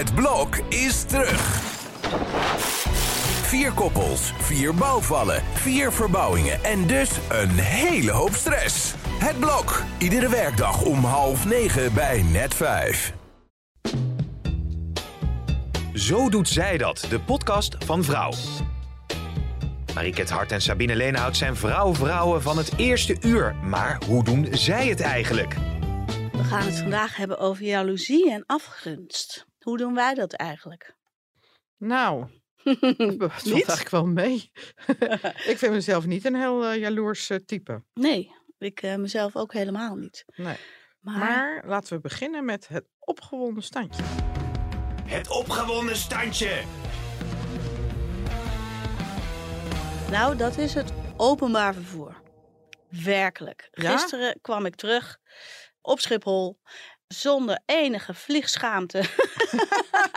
Het blok is terug. Vier koppels, vier bouwvallen, vier verbouwingen en dus een hele hoop stress. Het blok, iedere werkdag om half negen bij net vijf. Zo doet zij dat, de podcast van Vrouw. Mariket Hart en Sabine Leenhout zijn vrouw-vrouwen van het eerste uur. Maar hoe doen zij het eigenlijk? We gaan het vandaag hebben over jaloezie en afgunst. Hoe doen wij dat eigenlijk? Nou, dat valt eigenlijk wel mee. ik vind mezelf niet een heel eh, jaloers eh, type. Nee, ik eh, mezelf ook helemaal niet. Nee. Maar, Maar laten we beginnen met het opgewonden standje. Het opgewonden standje. nou, dat is het openbaar vervoer. Werkelijk. Ja? Gisteren kwam ik terug op Schiphol zonder enige vliegschaamte.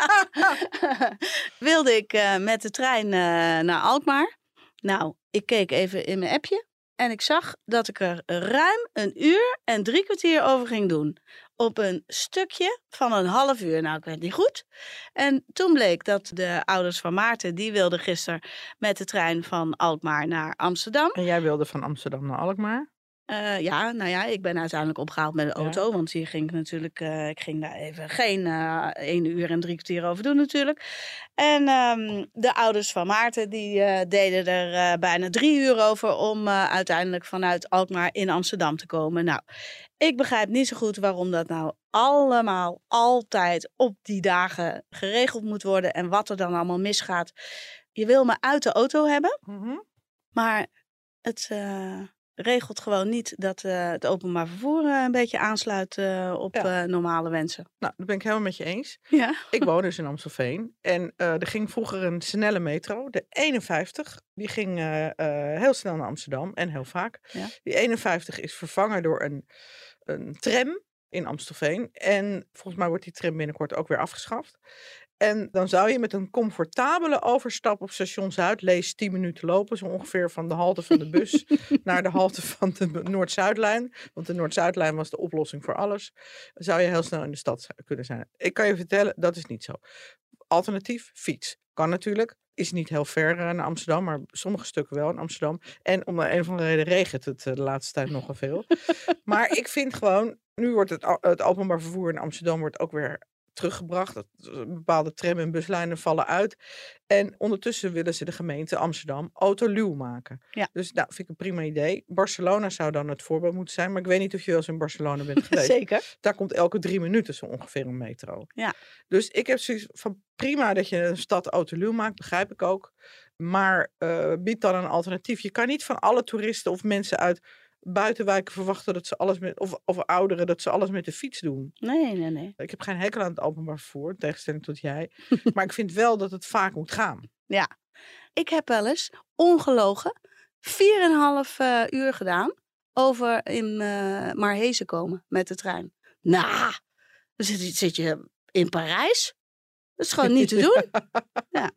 Wilde ik eh, met de trein eh, naar Alkmaar. Nou, ik keek even in mijn appje en ik zag dat ik er ruim een uur en drie kwartier over ging doen. Op een stukje van een half uur. Nou, ik weet niet goed. En toen bleek dat de ouders van Maarten, die wilden gisteren met de trein van Alkmaar naar Amsterdam. En jij wilde van Amsterdam naar Alkmaar. Eh, ja, nou ja, ik ben uiteindelijk opgehaald met de auto. Want hier ging ik natuurlijk, eh, ik ging daar even geen eh één uur en drie kwartier over doen natuurlijk. En ehm, de ouders van Maarten, die deden er bijna drie uur over om uiteindelijk vanuit Alkmaar in Amsterdam te komen. Nou, ik begrijp niet zo goed waarom dat nou allemaal altijd op die dagen geregeld moet worden. En wat er dan allemaal misgaat. Je wil me uit de auto hebben. Mhm. Maar het regelt gewoon niet dat eh, het openbaar vervoer eh, een beetje aansluit eh, op Ja. normale wensen. Nou, dat ben ik helemaal met je eens. Ja. Ik woon dus in Amstelveen. En er ging vroeger een snelle metro, de 51. Die ging heel snel naar Amsterdam en heel vaak. Ja. Die 51 is vervangen door een, een tram in Amstelveen. En volgens mij wordt die tram binnenkort ook weer afgeschaft. En dan zou je met een comfortabele overstap op station Zuid, lees 10 minuten lopen, zo ongeveer van de halte van de bus naar de halte van de Noord-Zuidlijn. Want de Noord-Zuidlijn was de oplossing voor alles. Zou je heel snel in de stad kunnen zijn. Ik kan je vertellen, dat is niet zo. Alternatief, fiets. Kan natuurlijk. Is niet heel ver eh, naar Amsterdam, maar sommige stukken wel in Amsterdam. En om een of andere reden regent het eh, de laatste tijd nogal veel. maar ik vind gewoon, nu wordt het, het openbaar vervoer in Amsterdam wordt ook weer teruggebracht. Dat, bepaalde tram- en buslijnen vallen uit. En ondertussen willen ze de gemeente Amsterdam autoluw maken. Ja. Dus nou, vind ik een prima idee. Barcelona zou dan het voorbeeld moeten zijn. Maar ik weet niet of je wel eens in Barcelona bent geweest. Zeker. Daar komt elke drie minuten zo ongeveer een metro. Ja. Dus ik heb zoiets van prima dat je een stad autoluw maakt, begrijp ik ook. Maar eh bied dan een alternatief. Je kan niet van alle toeristen of mensen uit buitenwijken verwachten dat ze alles met, of, of ouderen, dat ze alles met de fiets doen. Nee, nee, nee. Ik heb geen hekel aan het openbaar vervoer, in tegenstelling tot jij. maar ik vind wel dat het vaak moet gaan. Ik heb wel eens ongelogen 4,5 eh uur gedaan over in eh Marhezen komen met de trein. Nou, dan zit, je- zit je in Parijs. Dat is gewoon niet te doen. Ja.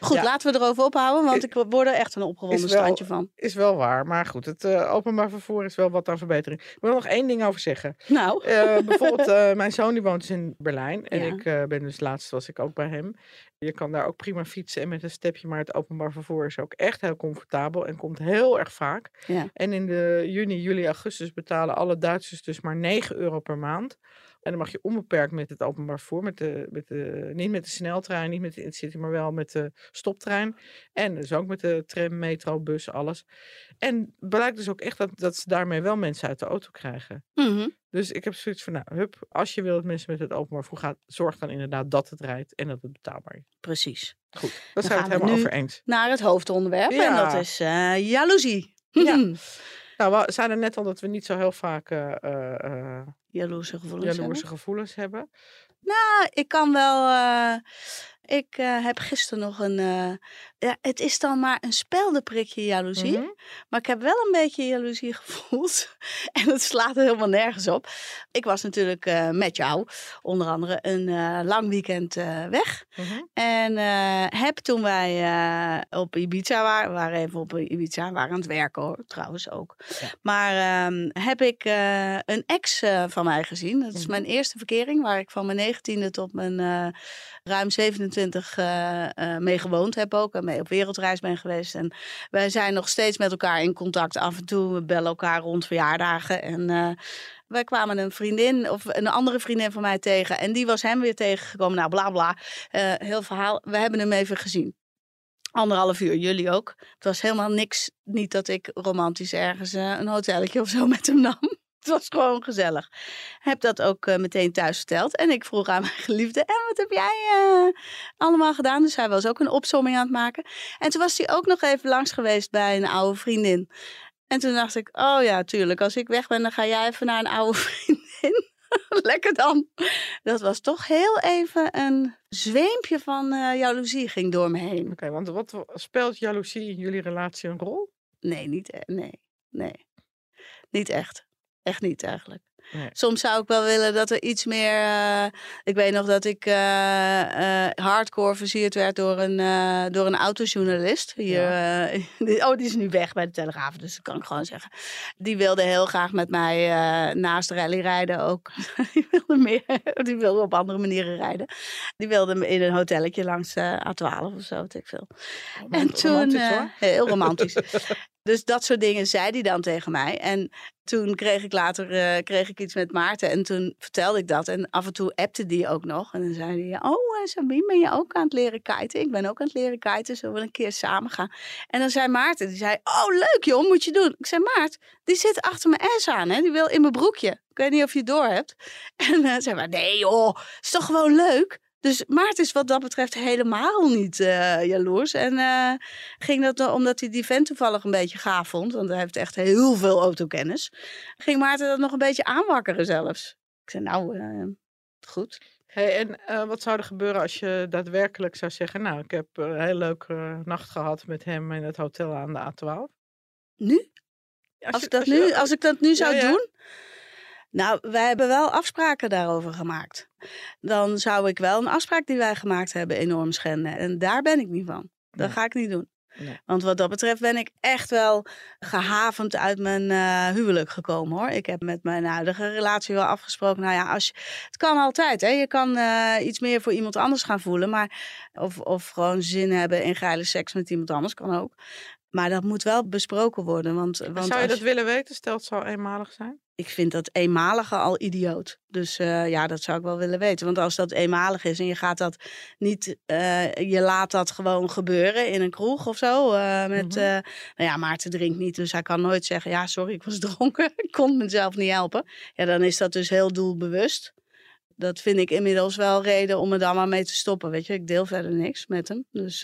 Goed, Ja. laten we erover ophouden, want ik word er echt een opgewonden wel- standje van. Is wel waar, maar goed, het eh, openbaar vervoer is wel wat aan verbetering. Ik wil nog één ding over zeggen. Nou, Eh, bijvoorbeeld, eh, mijn zoon die woont dus in Berlijn. En Ja. ik ben dus laatst was ik ook bij hem. Je kan daar ook prima fietsen en met een stepje. Maar het openbaar vervoer is ook echt heel comfortabel en komt heel erg vaak. Ja. En in de juni, juli, augustus betalen alle Duitsers dus maar 9 euro per maand. En dan mag je onbeperkt met het openbaar vervoer. Met de, met de, niet met de sneltrein, niet met de intercity, maar wel met de stoptrein. En dus ook met de tram, metro, bus, alles. En blijkt dus ook echt dat, dat ze daarmee wel mensen uit de auto krijgen. mhm. Dus ik heb zoiets van, nou, hup, als je wil dat mensen met het openbaar vervoer gaan, zorg dan inderdaad dat het rijdt en dat het betaalbaar is. precies. Goed, daar Dan zijn we het we helemaal nu- over eens. Naar het hoofdonderwerp, en dat is eh jaloezie. Ja. Nou, we zeiden net al dat we niet zo heel vaak eh, Jaloerse gevoelens jaloerse hebben. gevoelens hebben. Nou, ik kan wel. Ik eh, heb gisteren nog een, eh, ja, het is dan maar een speldenprikje jaloezie. Mhm. Maar ik heb wel een beetje jaloezie gevoeld. En het slaat er helemaal nergens op. Ik was natuurlijk eh, met jou, onder andere, een lang weekend weg. Mhm. En heb toen wij op Ibiza waren, we waren even op Ibiza, we waren aan het werken hoor, trouwens ook. Ja. Maar ehm, heb ik een ex van mij gezien. Dat is Mhm. mijn eerste verkering, waar ik van mijn negentiende tot mijn ruim 27 eh, eh, mee gewoond heb ook. En mee op wereldreis ben geweest. En wij zijn nog steeds met elkaar in contact. Af en toe we bellen elkaar rond verjaardagen. En eh, wij kwamen een vriendin of een andere vriendin van mij tegen. En die was hem weer tegengekomen. Nou, bla bla. Heel verhaal. We hebben hem even gezien. Anderhalf uur, jullie ook. Het was helemaal niks. Niet dat ik romantisch ergens een hotelletje of zo met hem nam. Het was gewoon gezellig. Heb dat ook eh, meteen thuis verteld. En ik vroeg aan mijn geliefde: En wat heb jij eh, allemaal gedaan? Dus hij was ook een opsomming aan het maken. En toen was hij ook nog even langs geweest bij een oude vriendin. En toen dacht ik: Oh ja, tuurlijk. Als ik weg ben, dan ga jij even naar een oude vriendin. Lekker dan. Dat was toch heel even een zweempje van eh jaloezie ging door me heen. Oké, want wat speelt jaloezie in jullie relatie een rol? Nee, niet, e- nee, nee. Niet echt. Echt niet eigenlijk. Nee. Soms zou ik wel willen dat er iets meer. eh, ik weet nog dat ik eh, eh, hardcore versierd werd door een, door een autojournalist. Hier, die- oh, die is nu weg bij de Telegraaf, dus dat kan ik gewoon zeggen. Die wilde heel graag met mij naast rally rijden ook. die, wilde meer, die wilde op andere manieren rijden. Die wilde me in een hotelletje langs eh, A12 of zo, weet ik veel. En toen, romantisch, heel romantisch. dus dat soort dingen zei hij dan tegen mij. En toen kreeg ik later kreeg ik iets met Maarten. En toen vertelde ik dat. En af en toe appte die ook nog. En dan zei hij, oh uh, Sabine, ben je ook aan het leren kiten? Ik ben ook aan het leren kiten. Zullen we een keer samen gaan? En dan zei Maarten, die zei, oh leuk joh, moet je doen. Ik zei, Maart, die zit achter mijn S aan. Hè? Die wil in mijn broekje. Ik weet niet of je het door hebt. En uh, zei maar, nee joh, is toch gewoon leuk? Dus Maarten is wat dat betreft helemaal niet uh, jaloers. En uh, ging dat omdat hij die vent toevallig een beetje gaaf vond. Want hij heeft echt heel veel autokennis. Ging Maarten dat nog een beetje aanwakkeren zelfs. Ik zei nou, uh, goed. Hey, en wat zou er gebeuren als je daadwerkelijk zou zeggen... nou, ik heb een heel leuke nacht gehad met hem in het hotel aan de A12? Nu? Als, je, dat als, nu, als ik dat nu zou ja, ja. doen? Nou, wij hebben wel afspraken daarover gemaakt. Dan zou ik wel een afspraak die wij gemaakt hebben enorm schenden. En daar ben ik niet van. Dat nee. ga ik niet doen. Nee. Want wat dat betreft ben ik echt wel gehavend uit mijn uh, huwelijk gekomen hoor. Ik heb met mijn huidige relatie wel afgesproken. Nou ja, als je, het kan altijd. Hè. Je kan uh, iets meer voor iemand anders gaan voelen. Maar, of, of gewoon zin hebben in geile seks met iemand anders. Kan ook. Maar dat moet wel besproken worden. Want, want zou je dat je... willen weten? Stel het zou eenmalig zijn? Ik vind dat eenmalige al idioot. Dus uh, ja, dat zou ik wel willen weten. Want als dat eenmalig is en je gaat dat niet, uh, je laat dat gewoon gebeuren in een kroeg of zo. Uh, met, mm -hmm. nou ja, Maarten drinkt niet, dus hij kan nooit zeggen: ja, sorry, ik was dronken, ik kon mezelf niet helpen. Ja, dan is dat dus heel doelbewust. Dat vind ik inmiddels wel reden om er dan maar mee te stoppen. Weet je, ik deel verder niks met hem. Dus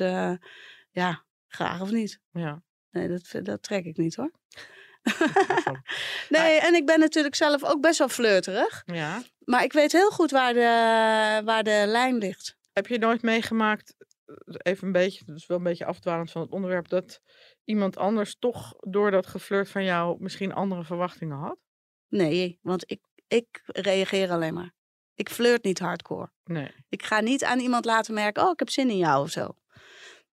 ja, graag of niet. Ja. Nee, dat, dat trek ik niet hoor. nee, en ik ben natuurlijk zelf ook best wel flirterig. Ja. Maar ik weet heel goed waar de, waar de lijn ligt. Heb je nooit meegemaakt, even een beetje, dus wel een beetje afdwalend van het onderwerp, dat iemand anders toch door dat geflirt van jou misschien andere verwachtingen had? Nee, want ik, ik reageer alleen maar. Ik flirt niet hardcore. Nee. Ik ga niet aan iemand laten merken, oh, ik heb zin in jou of zo.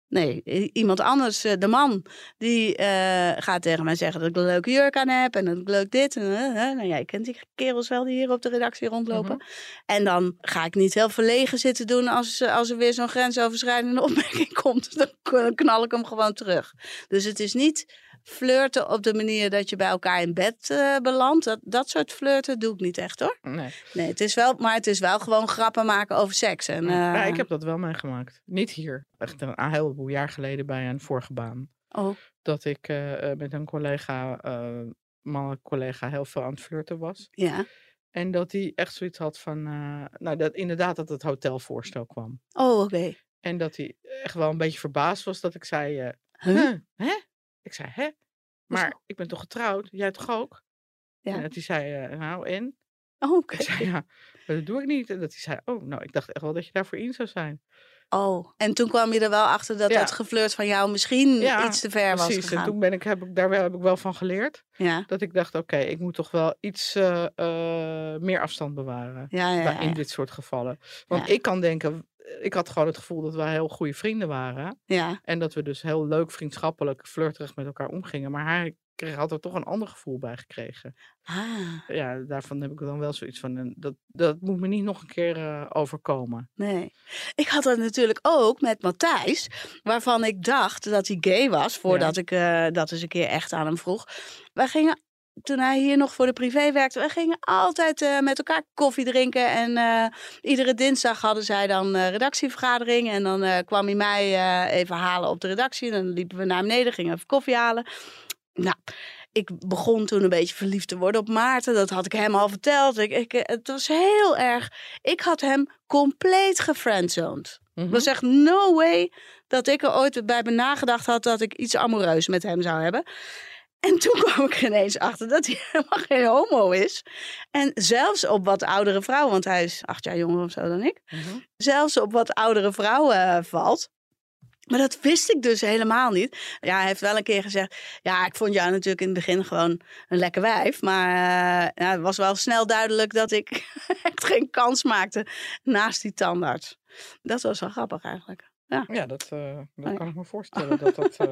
Nee, iemand anders, eh, de man, die uh, gaat tegen mij zeggen dat ik een leuke jurk aan heb en dat ik leuk dit. En, uh, nou ja, je kent die kerels wel die hier op de redactie rondlopen. Mm -hmm. En dan ga ik niet heel verlegen zitten doen als, als er weer zo'n grensoverschrijdende opmerking komt. Dan knal ik hem gewoon terug. Dus het is niet flirten op de manier dat je bij elkaar in bed uh, belandt. Dat, dat soort flirten doe ik niet echt hoor. Nee. nee het is wel, maar het is wel gewoon grappen maken over seks. En, uh... ja, ik heb dat wel meegemaakt. Niet hier. Echt een, een heleboel jaar geleden bij een vorige baan. Oh. Dat ik uh, met een collega, mannelijk collega, heel veel aan het flirten was. Ja. En dat hij echt zoiets had van, nou dat inderdaad dat het hotelvoorstel kwam. Oh, oké. Okay. En dat hij echt wel een beetje verbaasd was dat ik zei, huh? huh? hè? Ik zei, hè? Maar ik ben toch getrouwd? Jij toch ook? Ja. En dat hij zei, uh, nou en? Oh, oké. Ik zei, ja, dat doe ik niet. En dat hij zei, oh, nou, ik dacht echt wel dat je daarvoor in zou zijn. Oh, en toen kwam je er wel achter dat Ja. het geflirt van jou misschien Ja, iets te ver was Precies, en toen ben ik, heb ik, daar heb ik wel van geleerd. Ja, Dat ik dacht, oké, ik moet toch wel iets eh, eh, meer afstand bewaren. ja, ja. bij- ja, in dit soort gevallen. Want ik kan denken, ik had gewoon het gevoel dat wij heel goede vrienden waren. ja. En dat we dus heel leuk, vriendschappelijk, flirterig met elkaar omgingen. Maar hij kreeg, had er toch een ander gevoel bij gekregen. Ah, Ja, daarvan heb ik dan wel zoiets van, dat, dat moet me niet nog een keer eh, overkomen. nee. Ik had het natuurlijk ook met Matthijs, waarvan ik dacht dat hij gay was, voordat ik eh, dat eens een keer echt aan hem vroeg. Wij gingen, toen hij hier nog voor de privé werkte, wij gingen altijd eh, met elkaar koffie drinken. En eh, iedere dinsdag hadden zij dan eh, redactievergadering. En dan kwam hij mij even halen op de redactie. En dan liepen we naar beneden, gingen even koffie halen. Nou, ik begon toen een beetje verliefd te worden op Maarten. Dat had ik hem al verteld. Ik, ik, het was heel erg. Ik had hem compleet gefriendzoned. Er was echt no way dat ik er ooit bij me nagedacht had dat ik iets amoureus met hem zou hebben. En toen kwam ik ineens achter dat hij helemaal geen homo is. En zelfs op wat oudere vrouwen, want hij is acht jaar jonger of zo dan ik. Mhm. Zelfs op wat oudere vrouwen eh, valt. Maar dat wist ik dus helemaal niet. Ja, hij heeft wel een keer gezegd. Ja, ik vond jou natuurlijk in het begin gewoon een lekker wijf. Maar eh, ja, het was wel snel duidelijk dat ik echt geen kans maakte naast die tandarts. Dat was wel grappig eigenlijk. Ja, dat, eh, dat ja. kan ik me voorstellen. Dat dat,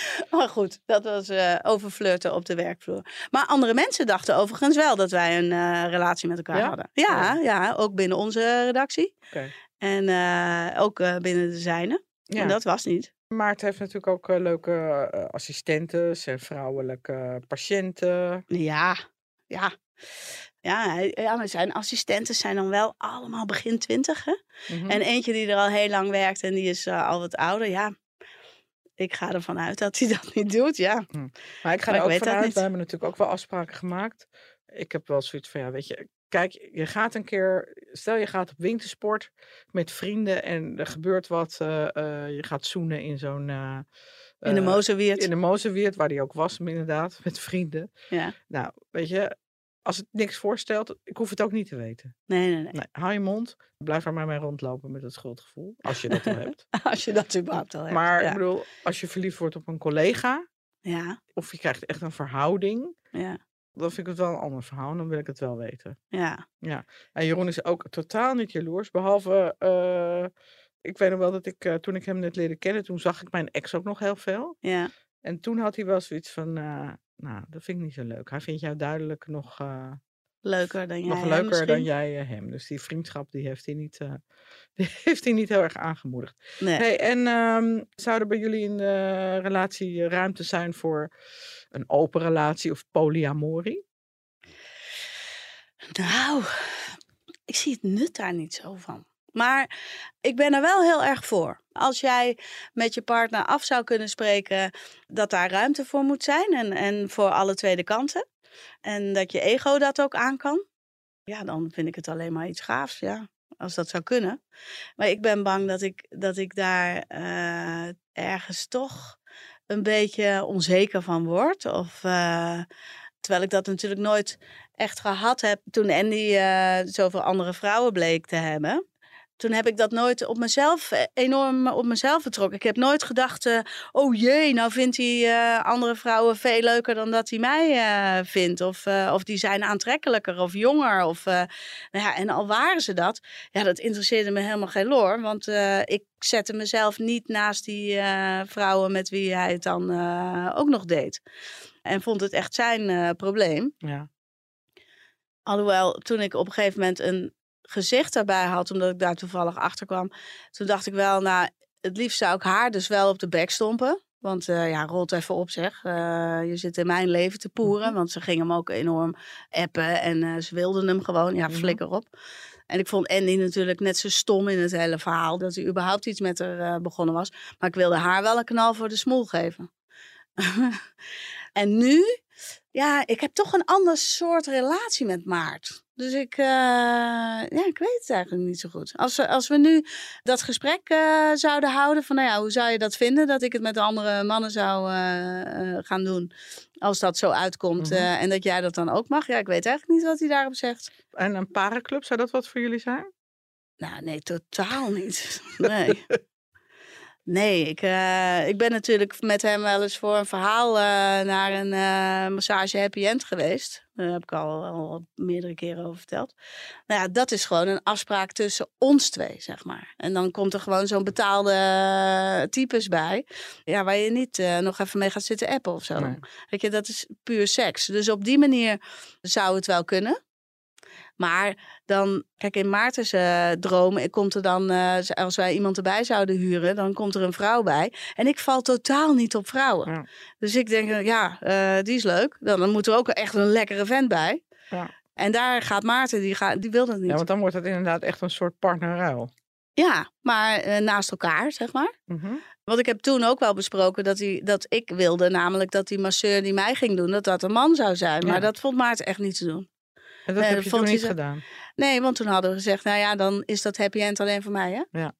Maar goed, dat was eh over flirten op de werkvloer. Maar andere mensen dachten overigens wel dat wij een eh, relatie met elkaar Ja? hadden. Ja, Oh. ja, ook binnen onze redactie. Oké. En eh, ook binnen de zijne. ja. En dat was niet. Maarten heeft natuurlijk ook leuke assistentes en vrouwelijke patiënten. Ja, ja. Ja, ja, maar zijn assistenten zijn dan wel allemaal begin twintig. Mhm. En eentje die er al heel lang werkt en die is al wat ouder. Ja, ik ga ervan uit dat hij dat niet doet. Ja, Maar ik ga Maar er ik ook vanuit, we hebben natuurlijk ook wel afspraken gemaakt. Ik heb wel zoiets van, ja, weet je, kijk, je gaat een keer, stel je gaat op wintersport met vrienden en er gebeurt wat, eh, eh, je gaat zoenen in zo'n... eh, in de Mozenweert. In de Mozenweert, waar die ook was, inderdaad, met vrienden. Ja. Nou, weet je, als het niks voorstelt, ik hoef het ook niet te weten. Nee, nee, nee. Nee, hou je mond, blijf er maar mee rondlopen met het schuldgevoel, als je dat al hebt. Als je dat überhaupt al hebt. Maar ik ja. bedoel, als je verliefd wordt op een collega, ja, of je krijgt echt een verhouding, ja, dan vind ik het wel een ander verhaal. Dan wil ik het wel weten. ja. En Jeroen is ook totaal niet jaloers. Behalve, eh, ik weet nog wel dat ik, eh, toen ik hem net leerde kennen, toen zag ik mijn ex ook nog heel veel. ja. En toen had hij wel zoiets van, eh, nou, dat vind ik niet zo leuk. Hij vindt jou duidelijk nog, eh, Leuker dan jij. nog hem leuker dan misschien? jij eh, hem. Dus die vriendschap, die heeft hij niet, die heeft hij niet heel erg aangemoedigd. Nee. Hey, en ehm, zou er bij jullie in de relatie ruimte zijn voor een open relatie of polyamorie? Nou, ik zie het nut daar niet zo van. Maar ik ben er wel heel erg voor. Als jij met je partner af zou kunnen spreken dat daar ruimte voor moet zijn en, en voor alle tweede kanten. En dat je ego dat ook aan kan. Ja, dan vind ik het alleen maar iets gaafs, ja. Als dat zou kunnen. Maar ik ben bang dat ik, dat ik daar eh, ergens toch een beetje onzeker van word. Of, eh, terwijl ik dat natuurlijk nooit echt gehad heb toen Andy eh, zoveel andere vrouwen bleek te hebben. Toen heb ik dat nooit op mezelf eh, enorm op mezelf betrokken. Ik heb nooit gedacht, eh, oh jee, nou vindt hij eh, andere vrouwen veel leuker dan dat hij mij eh, vindt. Of, eh, of die zijn aantrekkelijker of jonger. Of, eh, nou ja, en al waren ze dat, ja, dat interesseerde me helemaal geen loor. Want eh, ik zette mezelf niet naast die eh, vrouwen met wie hij het dan eh, ook nog deed. En vond het echt zijn eh, probleem. Ja. Alhoewel, toen ik op een gegeven moment een gezicht daarbij had, omdat ik daar toevallig achter kwam, toen dacht ik wel, nou, het liefst zou ik haar dus wel op de bek stompen. Want eh, ja, rolt even op zeg. Eh, je zit in mijn leven te poeren. Mhm. Want ze gingen hem ook enorm appen. En eh, ze wilden hem gewoon. Ja, Mhm. flikker op. En ik vond Andy natuurlijk net zo stom in het hele verhaal. Dat hij überhaupt iets met haar begonnen was. Maar ik wilde haar wel een knal voor de smoel geven. en nu, ja, ik heb toch een ander soort relatie met Maart. Dus ik, eh, ja, ik weet het eigenlijk niet zo goed. Als we, als we nu dat gesprek eh, zouden houden van, nou ja, hoe zou je dat vinden dat ik het met andere mannen zou eh, gaan doen, als dat zo uitkomt Mhm. en dat jij dat dan ook mag? Ja, ik weet eigenlijk niet wat hij daarop zegt. En een parenclub, zou dat wat voor jullie zijn? Nou, nee, totaal niet. Nee. Nee, ik, eh, ik ben natuurlijk met hem wel eens voor een verhaal eh, naar een eh, massage happy end geweest. Daar heb ik al, al meerdere keren over verteld. Nou ja, dat is gewoon een afspraak tussen ons twee, zeg maar. En dan komt er gewoon zo'n betaalde types bij. Ja, waar je niet nog even mee gaat zitten appen of zo. Nee. Weet je, dat is puur seks. Dus op die manier zou het wel kunnen. Maar dan, kijk, in Maarten's eh, droom komt er dan, eh, als wij iemand erbij zouden huren, dan komt er een vrouw bij. En ik val totaal niet op vrouwen. Ja. Dus ik denk, eh, ja, die is leuk. Dan, dan moet er ook echt een lekkere vent bij. Ja. En daar gaat Maarten, die, gaat, die wil dat niet. Ja, Ja, want dan wordt het inderdaad echt een soort partnerruil. maar eh, naast elkaar, zeg maar. Mhm. Want ik heb toen ook wel besproken dat, hij, dat ik wilde, namelijk dat die masseur die mij ging doen, dat dat een man zou zijn. Maar Ja. dat vond Maarten echt niet te doen. En dat Nee, heb je toen niet gedaan. Nee, want toen hadden we gezegd, nou ja, dan is dat happy end alleen voor mij, hè? Ja.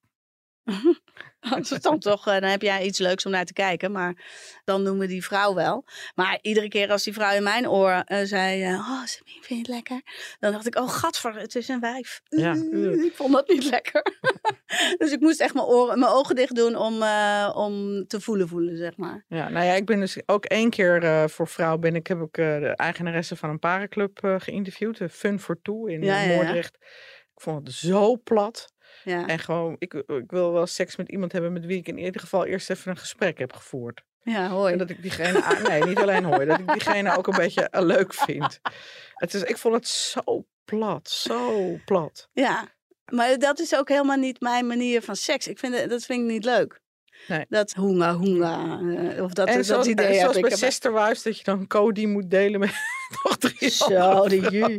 Dat is dan toch, eh, dan heb jij iets leuks om naar te kijken. Maar dan noemen we die vrouw wel. Maar iedere keer als die vrouw in mijn oor eh, zei... eh, oh, Sabine, vind je het lekker? Dan dacht ik, oh, gadver, het is een wijf. Ja. Mm, Ik vond dat niet lekker. dus ik moest echt mijn, oren, mijn ogen dicht doen om, om te voelen voelen, zeg maar. Ja, nou ja, ik ben dus ook één keer voor vrouw ben ik, heb ik de eigenaresse van een parenclub geïnterviewd. Fun for Two in Ja, ja, ja. Moordrecht. Ik vond het zo plat. Ja, En gewoon, ik, ik wil wel seks met iemand hebben met wie ik in ieder geval eerst even een gesprek heb gevoerd. ja hoi. En dat ik diegene, nee, niet alleen hoor, dat ik diegene ook een beetje eh, leuk vind. Het is, ik vond het zo plat, zo plat. Ja, maar dat is ook helemaal niet mijn manier van seks. Ik vind, dat vind ik niet leuk. Nee. Dat hoenga, hoenga. eh, of dat, en dat zoals, idee en zoals bij. Sister Wives, dat je dan een code moet delen met nog Zo, de ju.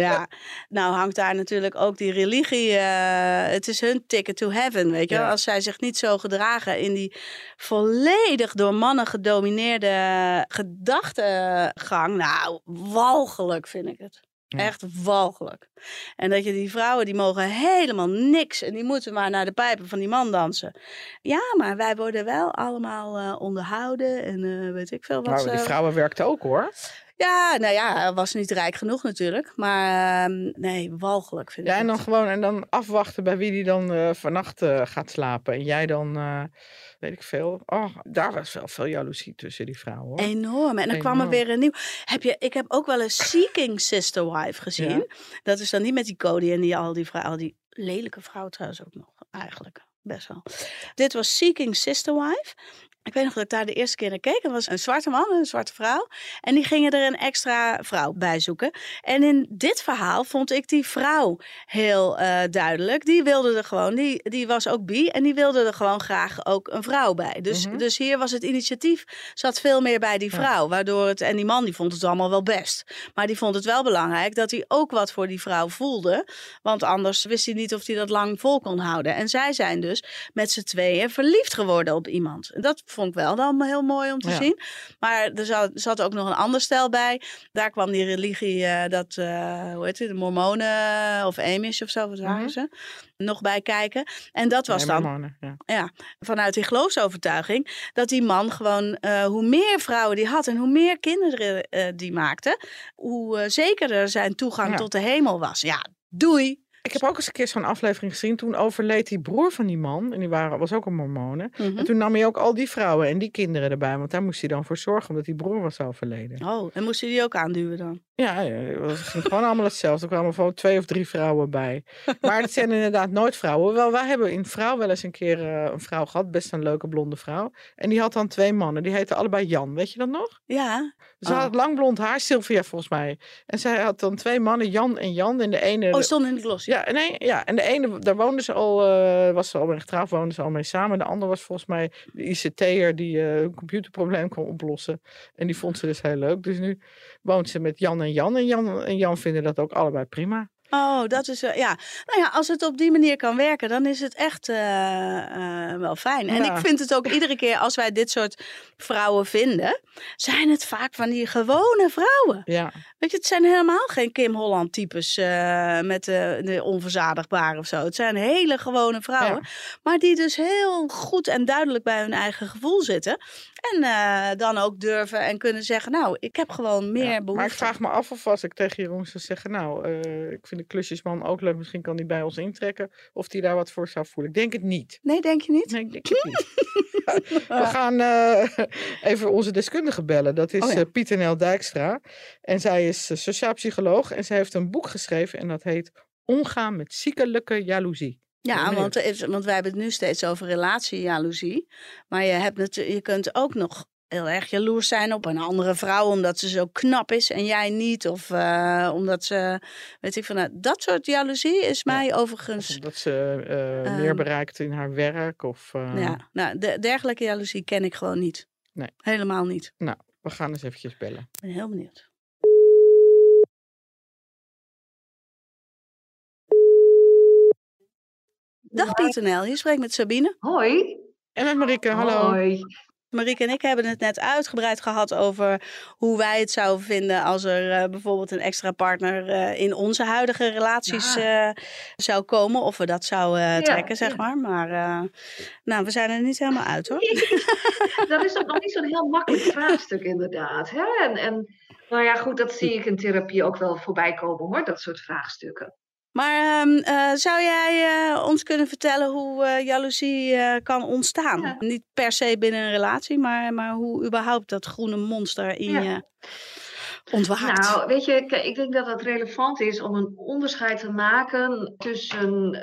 Ja, nou hangt daar natuurlijk ook die religie. eh, het is hun ticket to heaven, weet je. Ja. Als zij zich niet zo gedragen in die volledig door mannen gedomineerde gedachtegang. Nou, walgelijk vind ik het. Echt walgelijk. En dat je die vrouwen, die mogen helemaal niks. En die moeten maar naar de pijpen van die man dansen. Ja, maar wij worden wel allemaal eh, onderhouden. En eh, weet ik veel wat. Nou, die vrouwen werkten ook hoor. Ja, nou ja, hij was niet rijk genoeg natuurlijk. Maar ehm, nee, walgelijk vind ik Ja, en dan het. gewoon en dan afwachten bij wie die dan eh, vannacht eh, gaat slapen. En jij dan, eh, weet ik veel. Oh, daar was wel veel jaloezie tussen die vrouwen. Hoor. Enorm. En dan kwam er weer een nieuw. Heb je, ik heb ook wel eens Seeking Sister Wife gezien. Ja. Dat is dan niet met die Cody en die, al die vrouwen. Al die lelijke vrouwen trouwens ook nog. Eigenlijk. Best wel. Dit was Seeking Sister Wife. Ik weet nog dat ik daar de eerste keer naar keek. Er was een zwarte man en een zwarte vrouw. En die gingen er een extra vrouw bij zoeken. En in dit verhaal vond ik die vrouw heel eh, duidelijk. Die wilde er gewoon, die, die was ook bi. En die wilde er gewoon graag ook een vrouw bij. Dus, Mhm. dus hier was het initiatief, zat veel meer bij die Ja. vrouw. Waardoor het, en die man die vond het allemaal wel best. Maar die vond het wel belangrijk dat hij ook wat voor die vrouw voelde. Want anders wist hij niet of hij dat lang vol kon houden. En zij zijn dus met z'n tweeën verliefd geworden op iemand. En dat vond ik wel dan heel mooi om te Ja. zien. Maar er zat, zat ook nog een ander stel bij. Daar kwam die religie, eh, dat, eh, hoe heet het, de Mormonen of Amish of zo, wat waren Mhm. ze, nog bij kijken. En dat was Nee, dan Mormonen, ja. vanuit die geloofsovertuiging dat die man gewoon, eh, hoe meer vrouwen die had en hoe meer kinderen die maakte, hoe zekerder zijn toegang Ja. tot de hemel was. Ja, doei. Ik heb ook eens een keer zo'n aflevering gezien. Toen overleed die broer van die man. En die waren, was ook een mormonen. Mhm. En toen nam hij ook al die vrouwen en die kinderen erbij. Want daar moest hij dan voor zorgen, omdat die broer was overleden. Oh, en moest je die ook aanduwen dan? Ja, ja, het ging gewoon allemaal hetzelfde. Er kwamen gewoon twee of drie vrouwen bij. Maar het zijn inderdaad nooit vrouwen. Wel, wij hebben in vrouw wel eens een keer eh, een vrouw gehad. Best een leuke blonde vrouw. En die had dan twee mannen. Die heten allebei Jan. Weet je dat nog? Ja. Ze Oh. had lang blond haar, Sylvia volgens mij. En zij had dan twee mannen, Jan en Jan. En de ene... Oh, stond in de gloss. Ja, nee, ja, en de ene, daar woonden ze al, eh, was ze al mee getrouwd, woonden ze al mee samen. De ander was volgens mij de ICT'er die eh, een computerprobleem kon oplossen. En die vond ze dus heel leuk. Dus nu woont ze met Jan en Jan. En Jan en Jan vinden dat ook allebei prima. Oh, dat is, eh, ja. Nou ja, als het op die manier kan werken, dan is het echt wel fijn. En Ja. ik vind het ook iedere keer als wij dit soort vrouwen vinden, zijn het vaak van die gewone vrouwen. Ja, Weet je, het zijn helemaal geen Kim Holland types uh, met de, de onverzadigbare of zo. Het zijn hele gewone vrouwen. Ja. Maar die dus heel goed en duidelijk bij hun eigen gevoel zitten. En uh, dan ook durven en kunnen zeggen, nou, ik heb gewoon meer ja, behoefte. Maar ik vraag me af of als ik tegen Jeroen zou zeggen, nou, ik vind de klusjesman ook leuk. Misschien kan die bij ons intrekken. Of die daar wat voor zou voelen. Ik denk het niet. Nee, denk je niet? Nee, ik denk het niet. We gaan even onze deskundige bellen. Dat is oh, ja. Pieter Nel Dijkstra. En zij is sociaal psycholoog en zij heeft een boek geschreven en dat heet Omgaan met ziekelijke jaloezie. Ja, want, want wij hebben het nu steeds over relatiejaloezie. Maar je, hebt het, je kunt ook nog heel erg jaloers zijn op een andere vrouw omdat ze zo knap is en jij niet. Of uh, omdat ze, weet ik van, nou, dat soort jaloezie is mij ja. overigens. Of omdat ze uh, uh, meer bereikt in haar werk. Of, Ja, nou, de, dergelijke jaloezie ken ik gewoon niet. Nee. Helemaal niet. Nou, we gaan eens eventjes bellen. Ik ben heel benieuwd. Dag Pieter je spreekt met Sabine. Hoi. En met Marieke, hallo. Hoi. Marieke en ik hebben het net uitgebreid gehad over hoe wij het zouden vinden als er uh, bijvoorbeeld een extra partner uh, in onze huidige relaties ja. uh, zou komen. Of we dat zouden trekken, zeg ja. maar. Maar nou, we zijn er niet helemaal uit hoor. dat is nog niet zo'n heel makkelijk vraagstuk inderdaad. Hè? En, en nou ja, goed, dat zie ik in therapie ook wel voorbij komen hoor, dat soort vraagstukken. Maar um, uh, zou jij uh, ons kunnen vertellen hoe uh, jaloezie kan ontstaan? Ja. Niet per se binnen een relatie, maar, maar hoe überhaupt dat groene monster in ja. je ontwaakt. Nou, weet je, ik denk dat het relevant is om een onderscheid te maken tussen,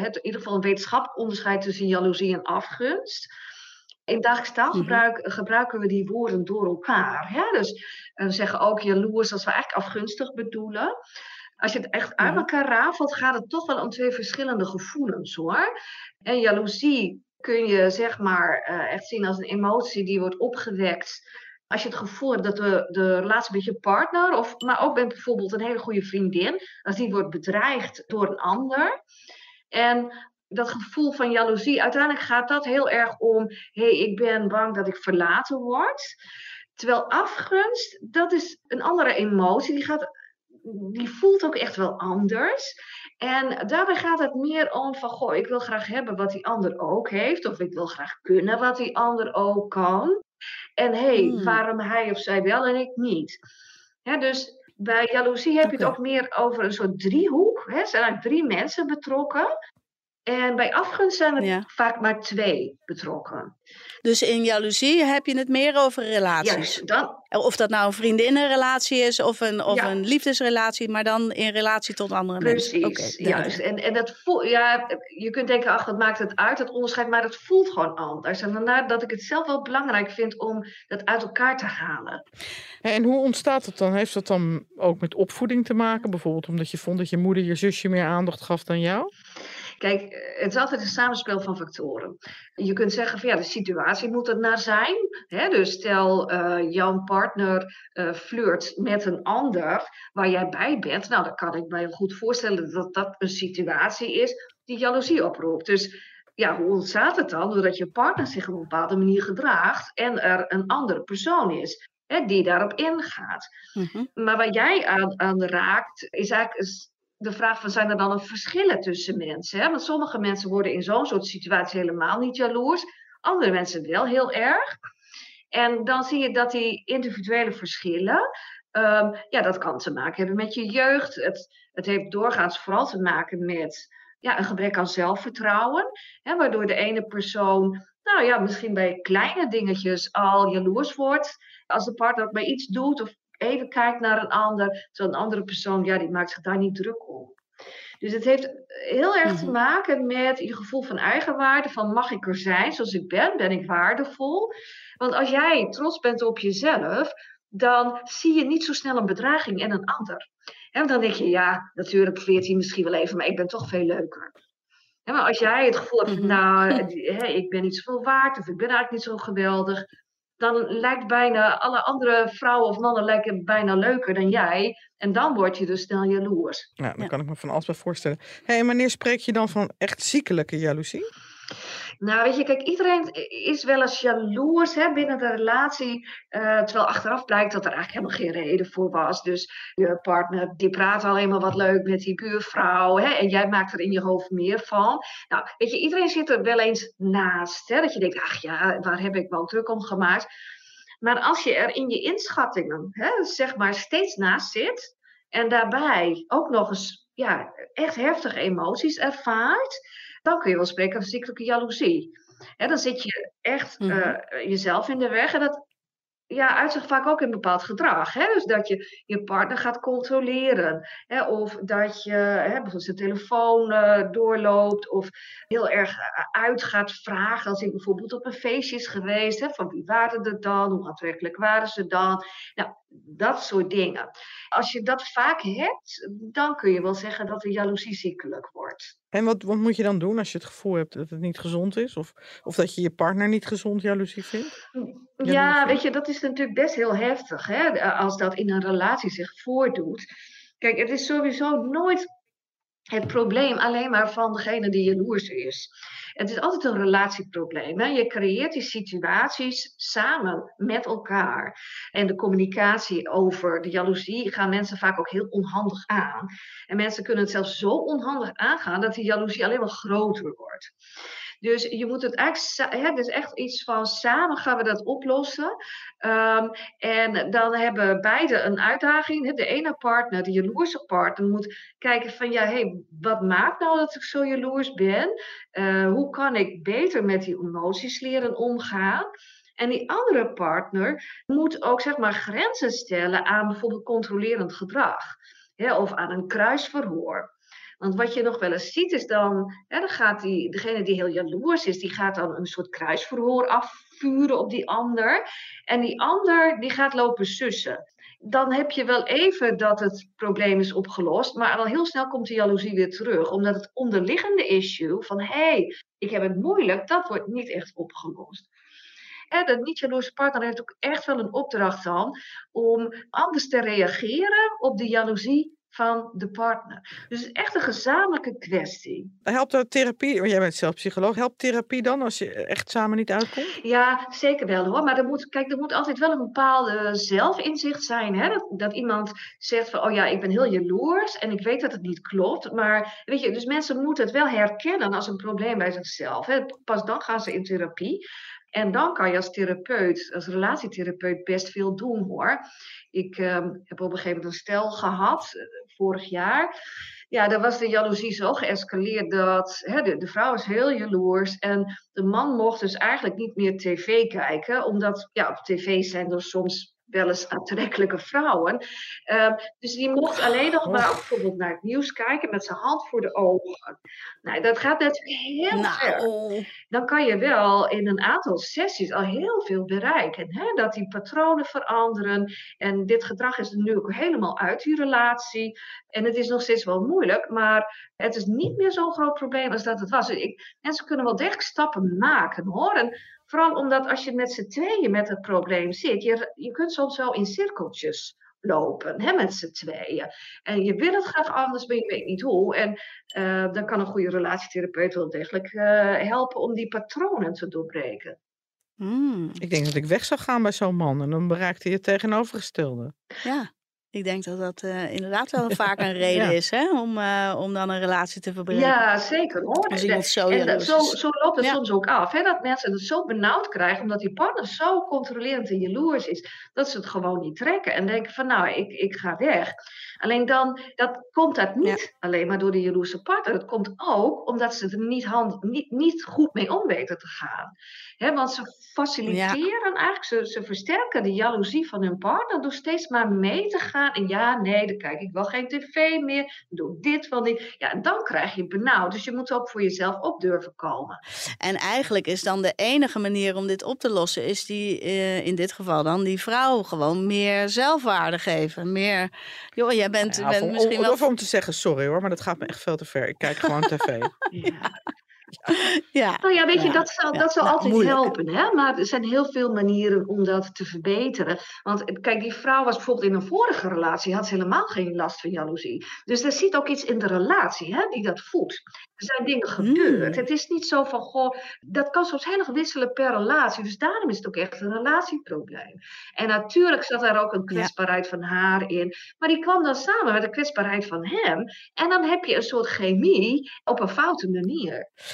het, in ieder geval een wetenschappelijk onderscheid tussen jaloezie en afgunst. In dagelijks taalgebruik mm-hmm. gebruiken we die woorden door elkaar. Hè? Dus we zeggen ook jaloers als we eigenlijk afgunstig bedoelen. Als je het echt uit elkaar rafelt, gaat het toch wel om twee verschillende gevoelens hoor. En jaloezie kun je zeg maar uh, echt zien als een emotie die wordt opgewekt. Als je het gevoel hebt dat de, de relatie met je partner, of, maar ook met bijvoorbeeld een hele goede vriendin, als die wordt bedreigd door een ander. En dat gevoel van jaloezie, uiteindelijk gaat dat heel erg om: hé, hey, ik ben bang dat ik verlaten word. Terwijl afgunst, dat is een andere emotie. Die gaat die voelt ook echt wel anders. En daarbij gaat het meer om van, goh, ik wil graag hebben wat die ander ook heeft. Of ik wil graag kunnen wat die ander ook kan. En hé, hey, hmm. waarom hij of zij wel en ik niet? Ja, dus bij jaloezie heb je het ook meer over een soort driehoek. Hè? Er zijn eigenlijk drie mensen betrokken. En bij afgunst zijn er ja. vaak maar twee betrokken. Dus in jaloezie heb je het meer over relaties? Ja, dan... Of dat nou een vriendinnenrelatie is of een, of ja. een liefdesrelatie, maar dan in relatie tot andere Precies, mensen. Precies, okay, juist. En, en dat voel, ja, je kunt denken, ach, wat maakt het uit, het onderscheid, maar het voelt gewoon anders. En vandaar dat ik het zelf wel belangrijk vind om dat uit elkaar te halen. En hoe ontstaat het dan? Heeft dat dan ook met opvoeding te maken? Bijvoorbeeld omdat je vond dat je moeder je zusje meer aandacht gaf dan jou? Kijk, het is altijd een samenspel van factoren. Je kunt zeggen van ja, de situatie moet er naar zijn. Hè? Dus stel uh, jouw partner uh, flirt met een ander waar jij bij bent. Nou, dan kan ik me heel goed voorstellen dat dat een situatie is die jaloezie oproept. Dus ja, hoe ontstaat het dan? Doordat je partner zich op een bepaalde manier gedraagt en er een andere persoon is. Hè, die daarop ingaat. Mm-hmm. Maar waar jij aan, aan raakt, is eigenlijk de vraag van zijn er dan een verschillen tussen mensen? Hè? Want sommige mensen worden in zo'n soort situatie helemaal niet jaloers, andere mensen wel heel erg. En dan zie je dat die individuele verschillen, um, ja, dat kan te maken hebben met je jeugd. Het, het heeft doorgaans vooral te maken met ja, een gebrek aan zelfvertrouwen, hè, waardoor de ene persoon, nou ja, misschien bij kleine dingetjes al jaloers wordt. Als de partner ook bij iets doet of even kijkt naar een ander, terwijl een andere persoon, ja, die maakt zich daar niet druk om. Dus het heeft heel erg te Mhm. maken met je gevoel van eigenwaarde, van mag ik er zijn zoals ik ben, ben ik waardevol? Want als jij trots bent op jezelf, dan zie je niet zo snel een bedreiging in een ander. Want dan denk je, ja, natuurlijk fleert hij misschien wel even, maar ik ben toch veel leuker. Maar als jij het gevoel hebt, van, Mhm. nou, ik ben niet zoveel waard, of ik ben eigenlijk niet zo geweldig, dan lijkt bijna alle andere vrouwen of mannen lijken bijna leuker dan jij. En dan word je dus snel jaloers. Ja, Ja. kan ik me van alles bij voorstellen. Hey, en wanneer spreek je dan van echt ziekelijke jaloezie? Nou, weet je, kijk, iedereen is wel eens jaloers hè, binnen de relatie. eh, terwijl achteraf blijkt dat er eigenlijk helemaal geen reden voor was. Dus je partner die praat alleen maar wat leuk met die buurvrouw. Hè, en jij maakt er in je hoofd meer van. Nou, weet je, iedereen zit er wel eens naast. Hè, dat je denkt, ach ja, waar heb ik wel druk om gemaakt? Maar als je er in je inschattingen, hè, zeg maar, steeds naast zit. En daarbij ook nog eens ja, echt heftige emoties ervaart dan kun je wel spreken van ziekelijke jaloezie. Hè, dan zit je echt Mhm. eh, jezelf in de weg. En dat ja, uitzicht vaak ook in bepaald gedrag. Hè? Dus dat je je partner gaat controleren. Hè? Of dat je hè, bijvoorbeeld zijn telefoon eh, doorloopt. Of heel erg eh, uit gaat vragen. Als hij bijvoorbeeld op een feestje is geweest. Hè? Van wie waren er dan? Hoe aantrekkelijk waren ze dan? Nou, dat soort dingen. Als je dat vaak hebt, dan kun je wel zeggen dat de jaloezie ziekelijk wordt. En wat, wat moet je dan doen als je het gevoel hebt dat het niet gezond is? Of, of dat je je partner niet gezond jaloezie vindt? Ja, Ja, weet je, dat is natuurlijk best heel heftig, hè, als dat in een relatie zich voordoet. Kijk, het is sowieso nooit het probleem alleen maar van degene die jaloers is. Het is altijd een relatieprobleem. Hè? Je creëert die situaties samen met elkaar. En de communicatie over de jaloezie gaan mensen vaak ook heel onhandig aan. En mensen kunnen het zelfs zo onhandig aangaan dat die jaloezie alleen maar groter wordt. Dus je moet het eigenlijk, sa- hè, dus echt iets van samen gaan we dat oplossen. Ehm, en dan hebben beide een uitdaging. De ene partner, de jaloerse partner, moet kijken van ja, hey, wat maakt nou dat ik zo jaloers ben? Eh, hoe kan ik beter met die emoties leren omgaan? En die andere partner moet ook zeg maar grenzen stellen aan bijvoorbeeld controlerend gedrag. Hè, of aan een kruisverhoor. Want wat je nog wel eens ziet is dan, dan gaat die, degene die heel jaloers is, die gaat dan een soort kruisverhoor afvuren op die ander. En die ander die gaat lopen sussen. Dan heb je wel even dat het probleem is opgelost, maar al heel snel komt de jaloezie weer terug. Omdat het onderliggende issue van hé, hey, ik heb het moeilijk, dat wordt niet echt opgelost. En de niet-jaloerse partner heeft ook echt wel een opdracht dan om anders te reageren op de jaloezie van de partner. Dus het is echt een gezamenlijke kwestie. Helpt er therapie, want jij bent zelf psycholoog, helpt therapie dan als je echt samen niet uitkomt? Ja, zeker wel hoor. Maar er moet, kijk, er moet altijd wel een bepaalde zelfinzicht zijn. Hè? Dat, dat iemand zegt van, oh ja, ik ben heel jaloers en ik weet dat het niet klopt. Maar weet je, dus mensen moeten het wel herkennen als een probleem bij zichzelf. Hè? Pas dan gaan ze in therapie. En dan kan je als therapeut, als relatietherapeut, best veel doen hoor. Ik ehm, heb op een gegeven moment een stel gehad, eh, vorig jaar. Ja, daar was de jaloezie zo geëscaleerd dat hè, de, de vrouw is heel jaloers. En de man mocht dus eigenlijk niet meer tv kijken. Omdat ja, op tv zijn er soms wel eens aantrekkelijke vrouwen. Ehm, dus die mocht alleen nog maar bijvoorbeeld naar het nieuws kijken met zijn hand voor de ogen. Nou, dat gaat natuurlijk heel ver Nou, dan kan je wel in een aantal sessies al heel veel bereiken. Hè? Dat die patronen veranderen. En dit gedrag is nu ook helemaal uit die relatie. En het is nog steeds wel moeilijk, maar het is niet meer zo'n groot probleem als dat het was. Ik, mensen kunnen wel degelijk stappen maken hoor. En vooral omdat als je met z'n tweeën met het probleem zit, je, je kunt soms wel in cirkeltjes lopen hè, met z'n tweeën. En je wil het graag anders, maar je weet niet hoe. En uh, dan kan een goede relatietherapeut wel degelijk uh, helpen om die patronen te doorbreken. Mm, Ik denk dat ik weg zou gaan bij zo'n man en dan bereikt hij het tegenovergestelde. ja, ik denk dat dat uh, inderdaad wel vaak een reden Ja. is hè, om, uh, om dan een relatie te verbreken. Ja, zeker hoor. Als iemand zo en zo, zo loopt het Ja. soms ook af. Hè, dat mensen het zo benauwd krijgen omdat die partner zo controlerend en jaloers is. Dat ze het gewoon niet trekken en denken van nou, ik, ik ga weg. Alleen dan dat komt dat niet alleen maar door de jaloerse partner. Het komt ook omdat ze er niet, hand, niet, niet goed mee om weten te gaan. Hè, want ze faciliteren eigenlijk, ze, ze versterken de jaloezie van hun partner door steeds maar mee te gaan. En ja, nee, dan kijk ik wel geen tv meer, doe dit wel niet. Ja, en dan krijg je benauwd. Dus je moet ook voor jezelf op durven komen. En eigenlijk is dan de enige manier om dit op te lossen, is die uh, in dit geval dan die vrouw gewoon meer zelfwaarde geven. Meer, joh, jij bent, Ja, bent om, misschien om, wel. of om te zeggen, sorry hoor, maar dat gaat me echt veel te ver. Ik kijk gewoon tv. Ja. Ja. Nou ja, weet je, Ja, dat zal, ja. dat zal Nou, altijd moeilijk. helpen. Hè? Maar er zijn heel veel manieren om dat te verbeteren. Want eh, kijk, die vrouw was bijvoorbeeld in een vorige relatie, had ze helemaal geen last van jaloezie. Dus er zit ook iets in de relatie hè, die dat voedt. Er zijn dingen gebeurd. Mm. Het is niet zo van, goh, dat kan soms heel erg wisselen per relatie. Dus daarom is het ook echt een relatieprobleem. En natuurlijk zat daar ook een kwetsbaarheid van haar in. Maar die kwam dan samen met de kwetsbaarheid van hem. En dan heb je een soort chemie op een foute manier.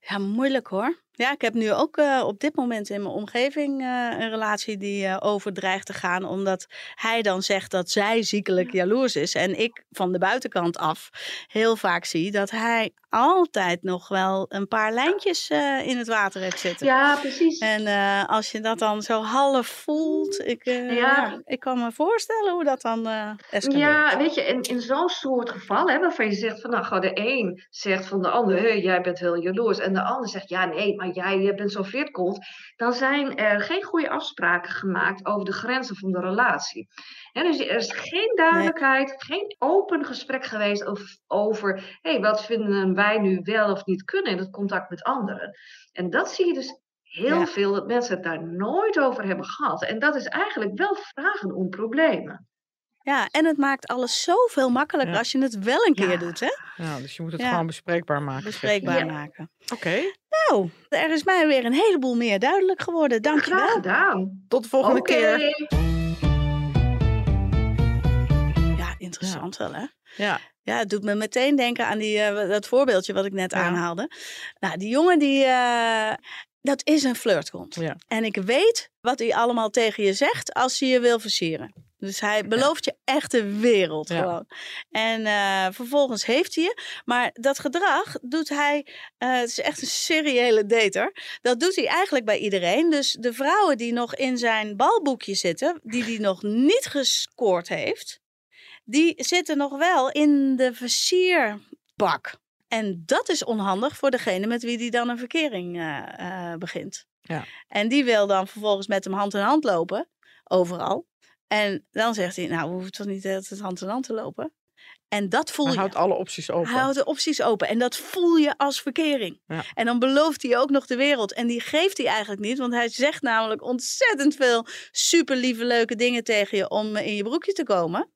Ja, moeilijk hoor. Ja, ik heb nu ook eh, op dit moment in mijn omgeving eh, een relatie die eh, over dreigt te gaan. Omdat hij dan zegt dat zij ziekelijk jaloers is. En ik van de buitenkant af heel vaak zie dat hij altijd nog wel een paar lijntjes in het water heeft zitten. Ja, precies. En als je dat dan zo half voelt, ik, Ja. ja, ik kan me voorstellen hoe dat dan escaleert. Ja, weet je, in, in zo'n soort geval, hè, waarvan je zegt van, nou, de een zegt van de ander, "Hé, jij bent heel jaloers, en de ander zegt, ja, nee, maar jij bent zo'n veertkont, dan zijn er geen goede afspraken gemaakt over de grenzen van de relatie. Hè, dus er is geen duidelijkheid, geen open gesprek geweest over, over hé, wat vinden wij nu wel of niet kunnen in het contact met anderen. En dat zie je dus heel Ja. veel, dat mensen het daar nooit over hebben gehad. En dat is eigenlijk wel vragen om problemen. Ja, en het maakt alles zoveel makkelijker Ja. als je het wel een keer Ja. doet, hè? Ja, dus je moet het Ja. gewoon bespreekbaar maken. je. Bespreekbaar Ja. maken. Oké, Nou, er is mij weer een heleboel meer duidelijk geworden. Graag Dankjewel. gedaan. tot de volgende Oké. keer. Ja, interessant wel, hè? Ja, Ja, het doet me meteen denken aan die, eh, dat voorbeeldje wat ik net Ja. aanhaalde. Nou, die jongen die... eh, dat is een flirtkont. Ja. En ik weet wat hij allemaal tegen je zegt als hij je wil versieren. Dus hij belooft je echt de wereld Ja. gewoon. En eh, vervolgens heeft hij je. Maar dat gedrag doet hij... eh, het is echt een seriële dater. Dat doet hij eigenlijk bij iedereen. Dus de vrouwen die nog in zijn balboekje zitten... die hij nog niet gescoord heeft... die zitten nog wel in de versierbak. En dat is onhandig voor degene met wie die dan een verkering eh, begint. Ja. En die wil dan vervolgens met hem hand in hand lopen, overal. En dan zegt hij, nou, we hoeven toch niet tijd hand in hand te lopen. En dat voel hij je. houdt alle opties open. Hij houdt de opties open en dat voel je als verkering. Ja. En dan belooft hij ook nog de wereld. En die geeft hij eigenlijk niet, want hij zegt namelijk ontzettend veel super lieve, leuke dingen tegen je om in je broekje te komen.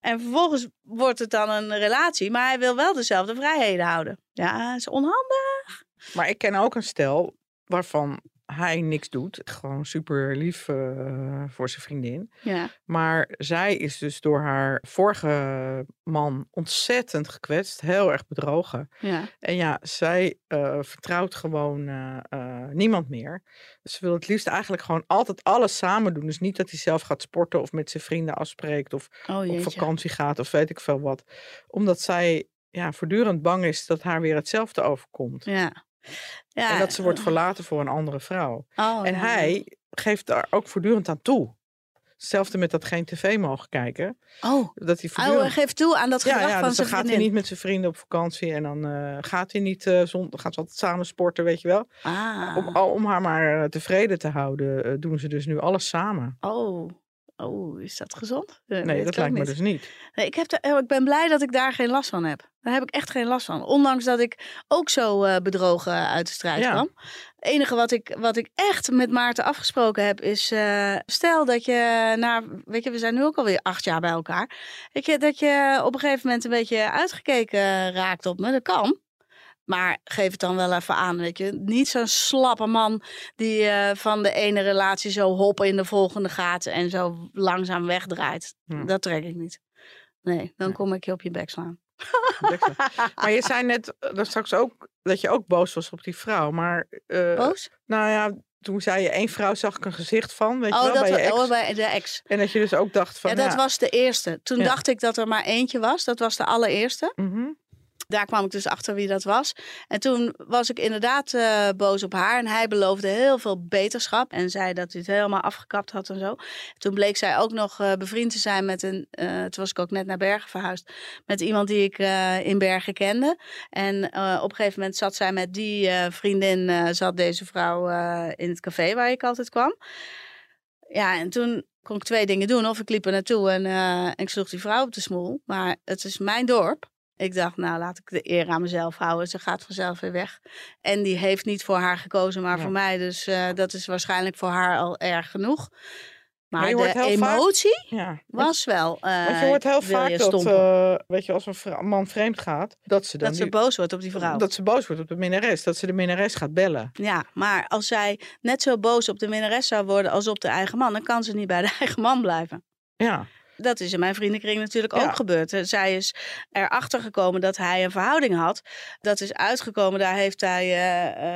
En vervolgens wordt het dan een relatie, maar hij wil wel dezelfde vrijheden houden. Ja, dat is onhandig. Maar ik ken ook een stel waarvan hij niks doet. Gewoon super lief eh, voor zijn vriendin. Ja, Maar zij is dus door haar vorige man ontzettend gekwetst. Heel erg bedrogen. ja. En ja, zij eh, vertrouwt gewoon eh, niemand meer. Ze wil het liefst eigenlijk gewoon altijd alles samen doen. Dus niet dat hij zelf gaat sporten of met zijn vrienden afspreekt of Oh op vakantie gaat of weet ik veel wat. Omdat zij ja, voortdurend bang is dat haar weer hetzelfde overkomt. Ja. Ja. En dat ze wordt eh, verlaten voor een andere vrouw. oh, en ja. hij geeft daar ook voortdurend aan toe. Hetzelfde met dat geen tv mogen kijken. Oh, Dat hij oh, hij voortdurend... geeft toe aan dat gedrag ja, van dus dan zijn gaat hij niet met zijn vrienden op vakantie. En dan eh, gaat hij niet eh zon, dan gaan ze altijd samen sporten, weet je wel. Ah. Om, om haar maar eh, tevreden te houden, eh, doen ze dus nu alles samen. Oh. Oh, is dat gezond? Eh, Nee, dat lijkt me niet. dus niet. Nee, ik, heb er- oh, ik ben blij dat ik daar geen last van heb. Daar heb ik echt geen last van. Ondanks dat ik ook zo eh, bedrogen uit de strijd Ja. kwam. Het enige wat ik, wat ik echt met Maarten afgesproken heb is... eh, stel dat je na... Weet je, we zijn nu ook alweer acht jaar bij elkaar. Weet je, dat je op een gegeven moment een beetje uitgekeken raakt op me. Dat kan. Maar geef het dan wel even aan, weet je. Niet zo'n slappe man die eh, van de ene relatie zo hoppen in de volgende gaat en zo langzaam wegdraait. Ja. Dat trek ik niet. Nee, dan kom ik je op je bek slaan. maar je zei net eh, daar straks ook dat je ook boos was op die vrouw. Maar eh, Boos? nou ja, toen zei je één vrouw zag ik een gezicht van, weet je Oh, wel, dat bij je ex. oh, bij de ex. En dat je dus ook dacht van, Ja, dat ja, was de eerste. Toen Ja. dacht ik dat er maar eentje was. Dat was de allereerste. mhm, Daar kwam ik dus achter wie dat was. En toen was ik inderdaad eh, boos op haar. En hij beloofde heel veel beterschap. En zei dat hij het helemaal afgekapt had en zo. Toen bleek zij ook nog eh, bevriend te zijn met een... eh, toen was ik ook net naar Bergen verhuisd. Met iemand die ik in Bergen kende. En op een gegeven moment zat zij met die vriendin... zat deze vrouw in het café waar ik altijd kwam. Ja, en toen kon ik twee dingen doen. Of ik liep er naartoe en, en ik sloeg die vrouw op de smoel. Maar het is mijn dorp. Ik dacht, nou laat ik de eer aan mezelf houden. Ze gaat vanzelf weer weg. En die heeft niet voor haar gekozen, maar Ja. voor mij. Dus eh, dat is waarschijnlijk voor haar al erg genoeg. Maar, hoort de heel vaak- emotie Ja. was wel. eh, Want je hoort heel vaak je dat, eh, weet je, als een man vreemd gaat, dat ze dan dat ze boos wordt op die vrouw. dat ze boos wordt op de minnares, dat ze de minnares gaat bellen. Ja, maar als zij net zo boos op de minnares zou worden als op de eigen man, dan kan ze niet bij de eigen man blijven. Ja, Dat is in mijn vriendenkring natuurlijk Ja. ook gebeurd. Zij is erachter gekomen dat hij een verhouding had. Dat is uitgekomen, daar heeft hij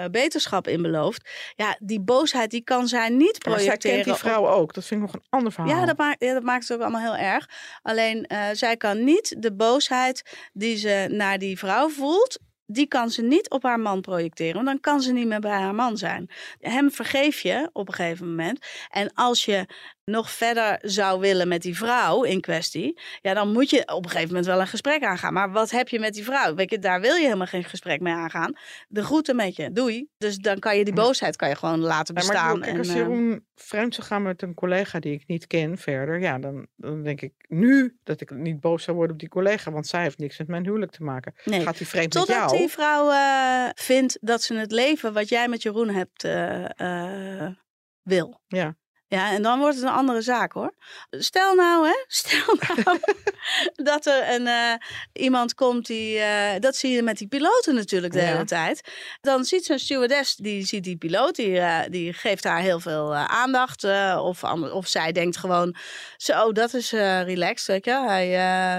eh, beterschap in beloofd. Ja, die boosheid die kan zij niet maar zij projecteren. kent die vrouw ook. Dat vind ik nog een ander verhaal. Ja dat, maakt, ja, dat maakt het ook allemaal heel erg. Alleen eh, zij kan niet de boosheid die ze naar die vrouw voelt, die kan ze niet op haar man projecteren. Want dan kan ze niet meer bij haar man zijn. Hem vergeef je op een gegeven moment. En als je nog verder zou willen met die vrouw in kwestie, ja, dan moet je op een gegeven moment wel een gesprek aangaan. Maar wat heb je met die vrouw? Weet je, daar wil je helemaal geen gesprek mee aangaan. De groeten met je, doei. Dus dan kan je die boosheid kan je gewoon laten Ja, maar ik bedoel, bestaan. kijk, en, als eh, Jeroen vreemd zou gaan met een collega die ik niet ken verder, ja, dan, dan denk ik nu dat ik niet boos zou worden op die collega, want zij heeft niks met mijn huwelijk te maken. nee. Gaat hij vreemd met Totdat jou? die vrouw eh, vindt dat ze het leven wat jij met Jeroen hebt eh, eh, wil. Ja. Ja, en dan wordt het een andere zaak hoor. Stel nou, hè, stel nou dat er een, eh, iemand komt die, eh, dat zie je met die piloten natuurlijk de Ja. hele tijd. Dan ziet zo'n stewardess, die ziet die piloot, die, eh, die geeft haar heel veel aandacht. of, of zij denkt gewoon, zo, dat is relaxed, weet je. Hij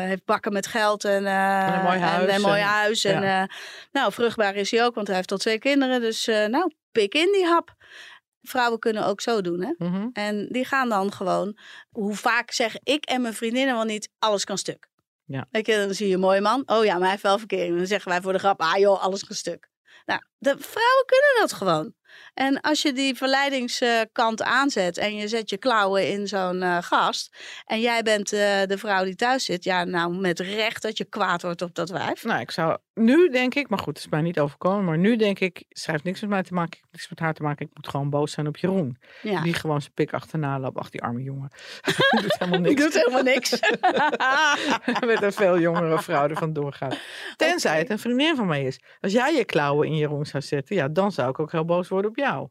heeft bakken met geld en, En een mooi huis En, een mooi huis. En, ja. nou, vruchtbaar is hij ook, want hij heeft al twee kinderen. Dus nou, pik in die hap. Vrouwen kunnen ook zo doen, hè. Mhm. En die gaan dan gewoon, hoe vaak zeg ik en mijn vriendinnen wel niet, alles kan stuk. Ja. Weet je, dan zie je een mooie man. Oh ja, maar hij heeft wel verkering. Dan zeggen wij voor de grap, ah joh, alles kan stuk. Nou, de vrouwen kunnen dat gewoon. En als je die verleidingskant aanzet en je zet je klauwen in zo'n eh, gast. En jij bent eh, de vrouw die thuis zit. Ja, nou met recht dat je kwaad wordt op dat wijf. Nou, ik zou nu denk ik, maar goed, het is mij niet overkomen, maar nu denk ik, heeft niks met mij te maken, ik niks met haar te maken. Ik moet gewoon boos zijn op Jeroen. Ja. Die gewoon zijn pik achterna loopt. Ach, die arme jongen. Die doet helemaal Die niks. doet helemaal niks. met een veel jongere vrouw er vandoor gaat. Tenzij het een vriendin van mij is. Als jij je klauwen in Jeroen zou zetten, ja, dan zou ik ook heel boos worden op jou.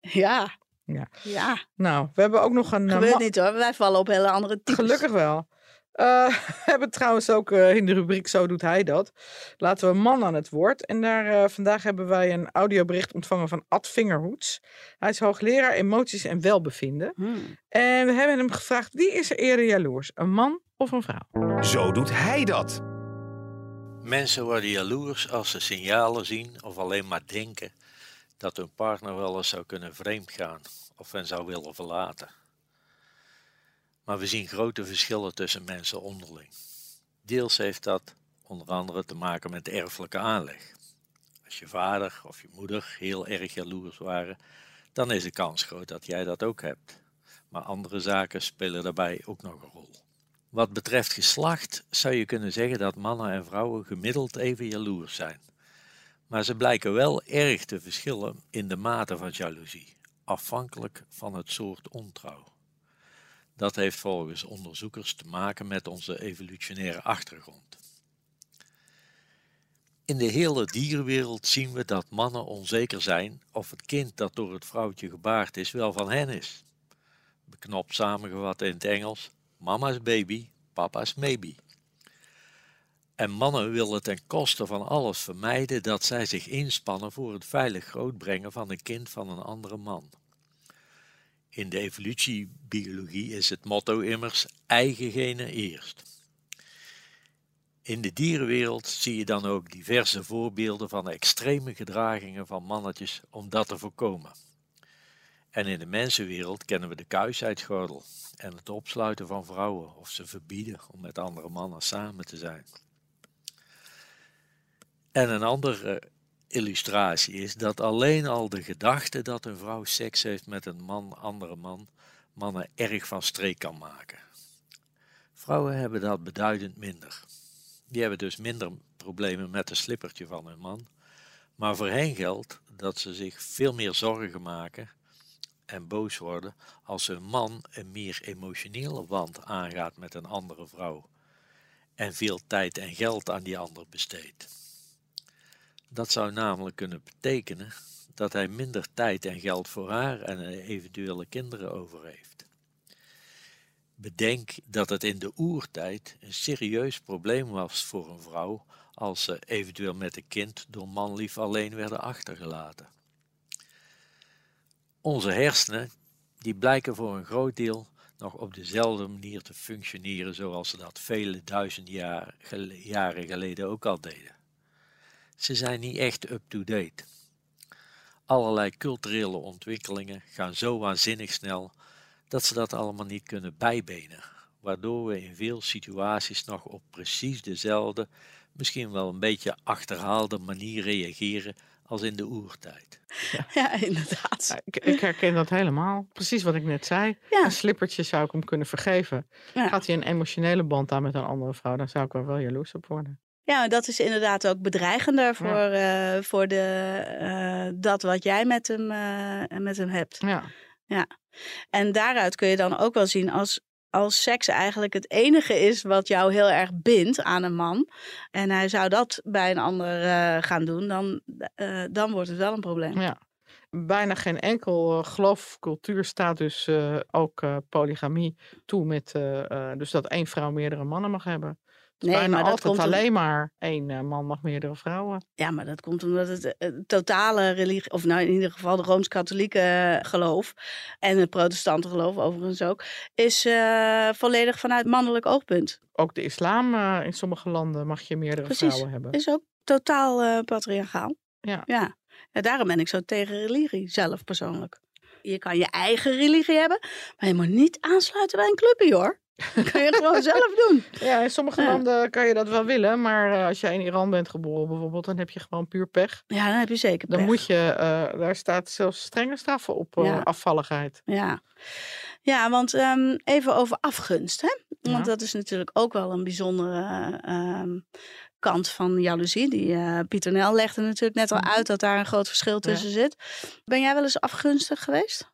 ja. Ja. Ja, Nou, we hebben ook nog een. eh, gebeurt niet hoor. Wij vallen op hele andere types. Gelukkig wel. Eh, we hebben trouwens ook eh, in de rubriek Zo doet hij dat. Laten we een man aan het woord. En daar, eh, vandaag hebben wij een audiobericht ontvangen van Ad Vingerhoets. Hij is hoogleraar emoties en welbevinden. Hmm. En we hebben hem gevraagd: wie is er eerder jaloers? Een man of een vrouw? Zo doet hij dat. Mensen worden jaloers als ze signalen zien of alleen maar denken dat hun partner wel eens zou kunnen vreemdgaan of hen zou willen verlaten. Maar we zien grote verschillen tussen mensen onderling. Deels heeft dat onder andere te maken met erfelijke aanleg. Als je vader of je moeder heel erg jaloers waren, dan is de kans groot dat jij dat ook hebt. Maar andere zaken spelen daarbij ook nog een rol. Wat betreft geslacht zou je kunnen zeggen dat mannen en vrouwen gemiddeld even jaloers zijn. Maar ze blijken wel erg te verschillen in de mate van jaloezie, afhankelijk van het soort ontrouw. Dat heeft volgens onderzoekers te maken met onze evolutionaire achtergrond. In de hele dierenwereld zien we dat mannen onzeker zijn of het kind dat door het vrouwtje gebaard is wel van hen is. Beknopt samengevat in het Engels: mama's baby, papa's maybe. En mannen willen ten koste van alles vermijden dat zij zich inspannen voor het veilig grootbrengen van een kind van een andere man. In de evolutiebiologie is het motto immers eigen genen eerst. In de dierenwereld zie je dan ook diverse voorbeelden van extreme gedragingen van mannetjes om dat te voorkomen. En in de mensenwereld kennen we de kuisheidsgordel en het opsluiten van vrouwen of ze verbieden om met andere mannen samen te zijn. En een andere illustratie is dat alleen al de gedachte dat een vrouw seks heeft met een man, andere man, mannen erg van streek kan maken. Vrouwen hebben dat beduidend minder. Die hebben dus minder problemen met het slippertje van hun man, maar voor hen geldt dat ze zich veel meer zorgen maken en boos worden als hun man een meer emotionele wand aangaat met een andere vrouw. en veel tijd en geld aan die ander besteedt. Dat zou namelijk kunnen betekenen dat hij minder tijd en geld voor haar en eventuele kinderen over heeft. Bedenk dat het in de oertijd een serieus probleem was voor een vrouw als ze eventueel met een kind door manlief alleen werden achtergelaten. Onze hersenen die blijken voor een groot deel nog op dezelfde manier te functioneren zoals ze dat vele duizend jaar, jaren geleden ook al deden. Ze zijn niet echt up-to-date. Allerlei culturele ontwikkelingen gaan zo waanzinnig snel dat ze dat allemaal niet kunnen bijbenen, waardoor we in veel situaties nog op precies dezelfde, misschien wel een beetje achterhaalde manier reageren als in de oertijd. Ja, ja inderdaad. Ja, ik, ik, herken dat helemaal. Precies wat ik net zei. Ja. Een slippertje zou ik hem kunnen vergeven. Ja. Gaat hij een emotionele band aan met een andere vrouw, dan zou ik er wel jaloers op worden. Ja, dat is inderdaad ook bedreigender voor, eh, voor de, eh, dat wat jij met hem, eh, met hem hebt. Ja. Ja. En daaruit kun je dan ook wel zien als, als seks eigenlijk het enige is wat jou heel erg bindt aan een man. En hij zou dat bij een ander gaan doen, dan, dan wordt het wel een probleem. ja. Bijna geen enkel eh, geloof of cultuur staat dus eh, ook eh, polygamie toe met dus dat één vrouw meerdere mannen mag hebben. Is Nee, bijna maar dat altijd komt om- alleen maar één man mag meerdere vrouwen. Ja, maar dat komt omdat het totale religie, of nou in ieder geval de Rooms-Katholieke geloof en het protestante geloof overigens ook, is volledig vanuit mannelijk oogpunt. Ook de islam in sommige landen mag je meerdere Precies. vrouwen hebben. Is ook totaal patriarchaal. Ja. ja. Daarom ben ik zo tegen religie, zelf persoonlijk. Je kan je eigen religie hebben, maar je moet niet aansluiten bij een clubje hoor. Dat kan je gewoon zelf doen. Ja, in sommige Ja. landen kan je dat wel willen, maar eh, als jij in Iran bent geboren bijvoorbeeld, dan heb je gewoon puur pech. Ja, dan heb je zeker Dan pech. moet je, eh, daar staat zelfs strenge straffen op eh, afvalligheid. Ja, ja want ehm, even over afgunst. Hè? Want Ja. dat is natuurlijk ook wel een bijzondere ehm, kant van jaloezie. Die eh, Pieter Nel legde natuurlijk net al Mhm. uit dat daar een groot verschil tussen zit. Ben jij wel eens afgunstig geweest?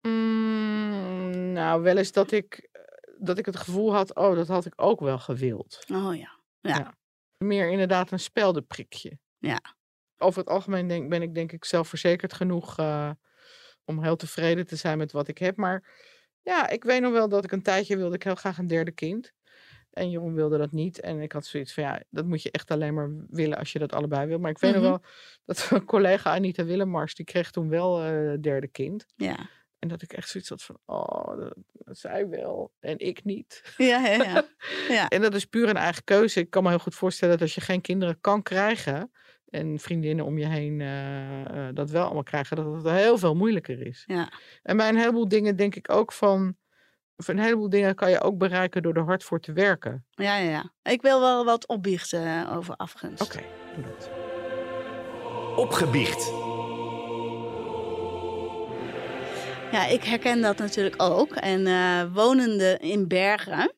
Mm, nou, wel eens dat ik, eh, dat ik het gevoel had, oh, dat had ik ook wel gewild. Oh ja. Meer inderdaad een speldenprikje. Ja. Over het algemeen denk, ben ik denk ik zelfverzekerd genoeg eh, om heel tevreden te zijn met wat ik heb. Maar ja, ik weet nog wel dat ik een tijdje wilde ik heel graag een derde kind. En Jeroen wilde dat niet. En ik had zoiets van, ja, dat moet je echt alleen maar willen als je dat allebei wil. Maar ik weet Mhm. nog wel dat een collega Anita Willemars, die kreeg toen wel het derde kind. Ja, En dat ik echt zoiets had van, oh, dat, dat zij wel en ik niet. ja, ja. ja. ja. En dat is puur een eigen keuze. Ik kan me heel goed voorstellen dat als je geen kinderen kan krijgen en vriendinnen om je heen eh, eh, dat wel allemaal krijgen, dat het heel veel moeilijker is. Ja. En bij een heleboel dingen denk ik ook van, een heleboel dingen kan je ook bereiken door er hard voor te werken. Ja, ja, ja. Ik wil wel wat opbiechten eh, over afgunst. Oké, doe dat. Opgebiecht. Ja, ik herken dat natuurlijk ook. En eh, wonende in Bergen.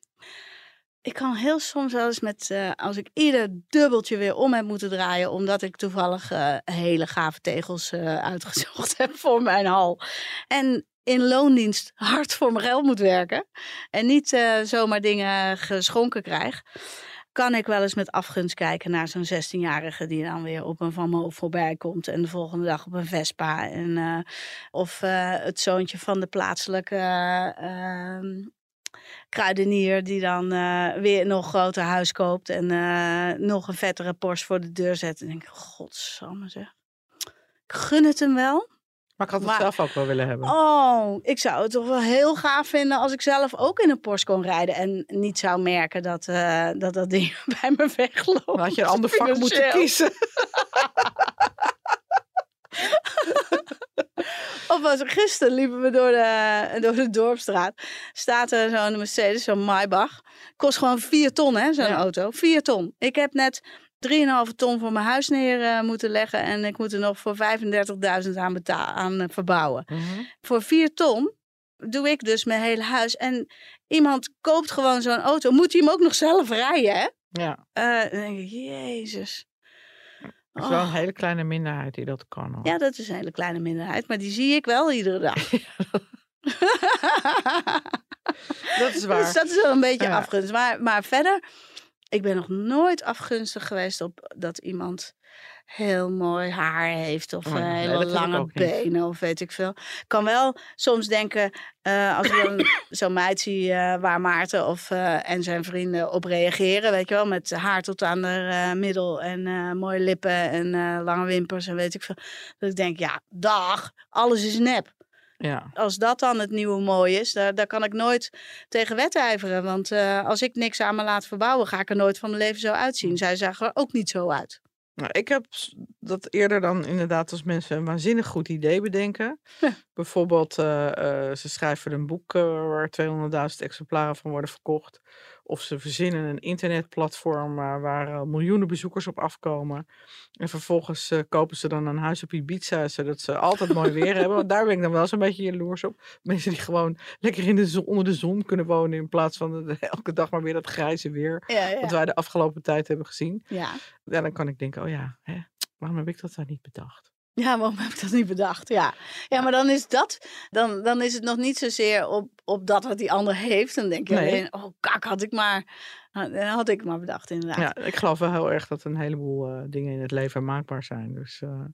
Ik kan heel soms wel eens met, eh, als ik ieder dubbeltje weer om heb moeten draaien, omdat ik toevallig hele gave tegels eh, uitgezocht heb voor mijn hal. En in loondienst hard voor mijn geld moet werken. En niet eh, zomaar dingen geschonken krijg. Kan ik wel eens met afgunst kijken naar zo'n 16-jarige die dan weer op een Van Moof voorbij komt. En de volgende dag op een Vespa. En, eh, of eh, het zoontje van de plaatselijke ehm, kruidenier die dan eh, weer een nog groter huis koopt. En nog een vettere Porsche voor de deur zet. En denk ik, godsamme zeg. Ik gun het hem wel. Maar ik had het Maar- zelf ook wel willen hebben. Oh, ik zou het toch wel heel gaaf vinden als ik zelf ook in een Porsche kon rijden. En niet zou merken dat eh, dat, dat ding bij me wegloopt. Dan had je een ander vak moeten kiezen. Of was er gisteren liepen we door de, door de dorpstraat. Staat er zo'n Mercedes, zo'n Maybach. Kost gewoon 4 ton, hè, zo'n Ja. auto. 4 ton. Ik heb net 3,5 ton voor mijn huis neer eh, moeten leggen. En ik moet er nog voor 35.000 aan, aan eh, verbouwen. Mhm. Voor 4 ton doe ik dus mijn hele huis. En iemand koopt gewoon zo'n auto. Moet hij hem ook nog zelf rijden, hè? Ja, Eh, dan denk ik, jezus. het is wel een hele kleine minderheid die dat kan. Hoor. Ja, dat is een hele kleine minderheid. Maar die zie ik wel iedere dag. Dat is waar. Dus dat is wel een beetje Ja. afgunst. Maar, maar verder, Ik ben nog nooit afgunstig geweest op dat iemand heel mooi haar heeft of Oh, eh, nee, hele lange benen of weet ik veel. Ik kan wel soms denken, eh, als ik dan zo'n meid zie eh, waar Maarten of, en zijn vrienden op reageren, weet je wel, met haar tot aan de middel en mooie lippen en lange wimpers en weet ik veel. Dat ik denk, ja, dag, alles is nep Ja. als dat dan het nieuwe mooi is, daar, daar kan ik nooit tegen wedijveren. Want eh, als ik niks aan me laat verbouwen, ga ik er nooit van mijn leven zo uitzien. Zij zagen er ook niet zo uit. Nou, ik heb dat eerder dan inderdaad als mensen een waanzinnig goed idee bedenken. Ja. Bijvoorbeeld, eh, eh, ze schrijven een boek waar 200.000 exemplaren van worden verkocht. Of ze verzinnen een internetplatform eh, waar eh, miljoenen bezoekers op afkomen. En vervolgens eh, kopen ze dan een huis op Ibiza, zodat ze altijd mooi weer hebben. Want daar ben ik dan wel zo'n beetje jaloers op. Mensen die gewoon lekker in de zon, onder de zon kunnen wonen in plaats van de- elke dag maar weer dat grijze weer. Ja, Wat wij de afgelopen tijd hebben gezien. ja. Ja, dan kan ik denken, oh ja, hè, waarom heb ik dat dan niet bedacht? ja, waarom heb ik dat niet bedacht? Ja, ja maar dan is dat, dan, dan is het nog niet zozeer op, op dat wat die ander heeft. Dan denk je Nee. alleen, oh kak, had ik maar, had ik maar bedacht inderdaad. Ja, ik geloof wel heel erg dat een heleboel eh, dingen in het leven maakbaar zijn. Dus eh,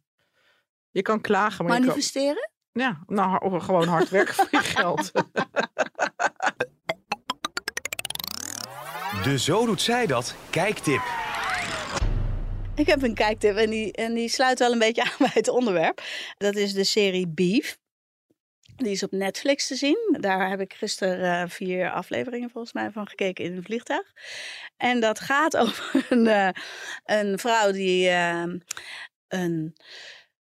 je kan klagen, maar je kan, Manifesteren? ja, nou, gewoon hard werken voor je geld. De Zo Doet Zij Dat kijktip. Ik heb een kijktip en die, en die sluit wel een beetje aan bij het onderwerp. Dat is de serie Beef. Die is op Netflix te zien. Daar heb ik gisteren eh, vier afleveringen volgens mij van gekeken in een vliegtuig. En dat gaat over een, eh, een vrouw die eh, een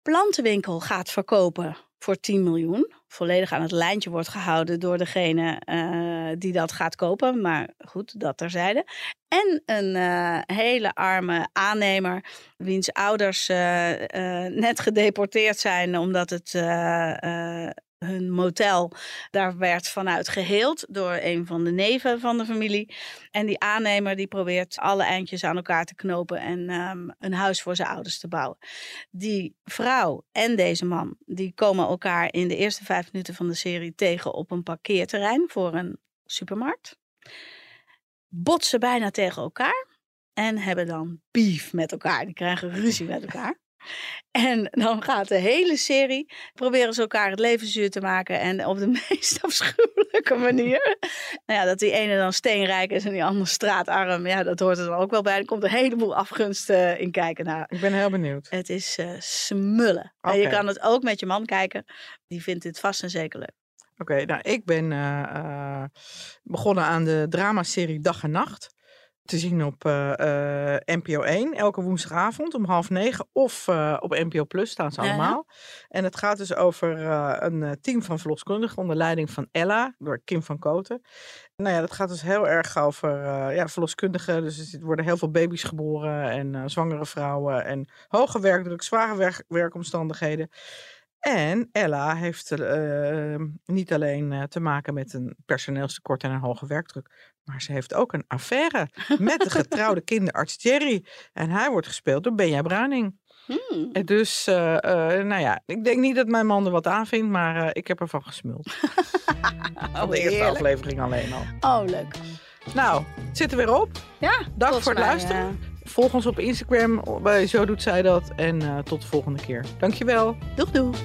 plantenwinkel gaat verkopen voor 10 miljoen. Volledig aan het lijntje wordt gehouden door degene eh, die dat gaat kopen. Maar goed, dat terzijde. En een eh, hele arme aannemer, wiens ouders eh, net gedeporteerd zijn omdat het hun motel daar werd vanuit geheeld door een van de neven van de familie. En die aannemer die probeert alle eindjes aan elkaar te knopen en ehm, een huis voor zijn ouders te bouwen. Die vrouw en deze man die komen elkaar in de eerste vijf minuten van de serie tegen op een parkeerterrein voor een supermarkt botsen bijna tegen elkaar en hebben dan beef met elkaar. Die krijgen ruzie met elkaar. En dan gaat de hele serie, proberen ze elkaar het leven zuur te maken en op de meest afschuwelijke manier. Nou ja, dat die ene dan steenrijk is en die andere straatarm, ja, dat hoort er dan ook wel bij. Er komt een heleboel afgunst eh, in kijken. Nou, ik ben heel benieuwd. het is eh, smullen. En je kan het ook met je man kijken. Die vindt dit vast en zeker leuk. Oké, nou, ik ben eh, begonnen aan de dramaserie Dag en Nacht. Te zien op eh, eh, NPO 1, elke woensdagavond om half negen. Of eh, op NPO Plus staan ze ja. allemaal. En het gaat dus over een team van verloskundigen onder leiding van Ella, door Kim van Koten. Nou ja, dat gaat dus heel erg over ja, verloskundigen. Dus er worden heel veel baby's geboren en zwangere vrouwen. En hoge werkdruk, zware werk- werkomstandigheden. En Ella heeft eh, niet alleen eh, te maken met een personeelstekort en een hoge werkdruk, maar ze heeft ook een affaire met de getrouwde kinderarts Jerry. En hij wordt gespeeld door Benja Bruining. Hmm. En dus, eh, eh, nou ja, ik denk niet dat mijn man er wat aan vindt, maar ik heb ervan gesmuld. Van de eerste aflevering alleen al. Oh, leuk. Nou, het zit er weer op. Ja, volgens voor het mij, luisteren. Volg ons op Instagram, bij Zo Doet Zij Dat. En eh, tot de volgende keer. Dankjewel. doeg, doeg.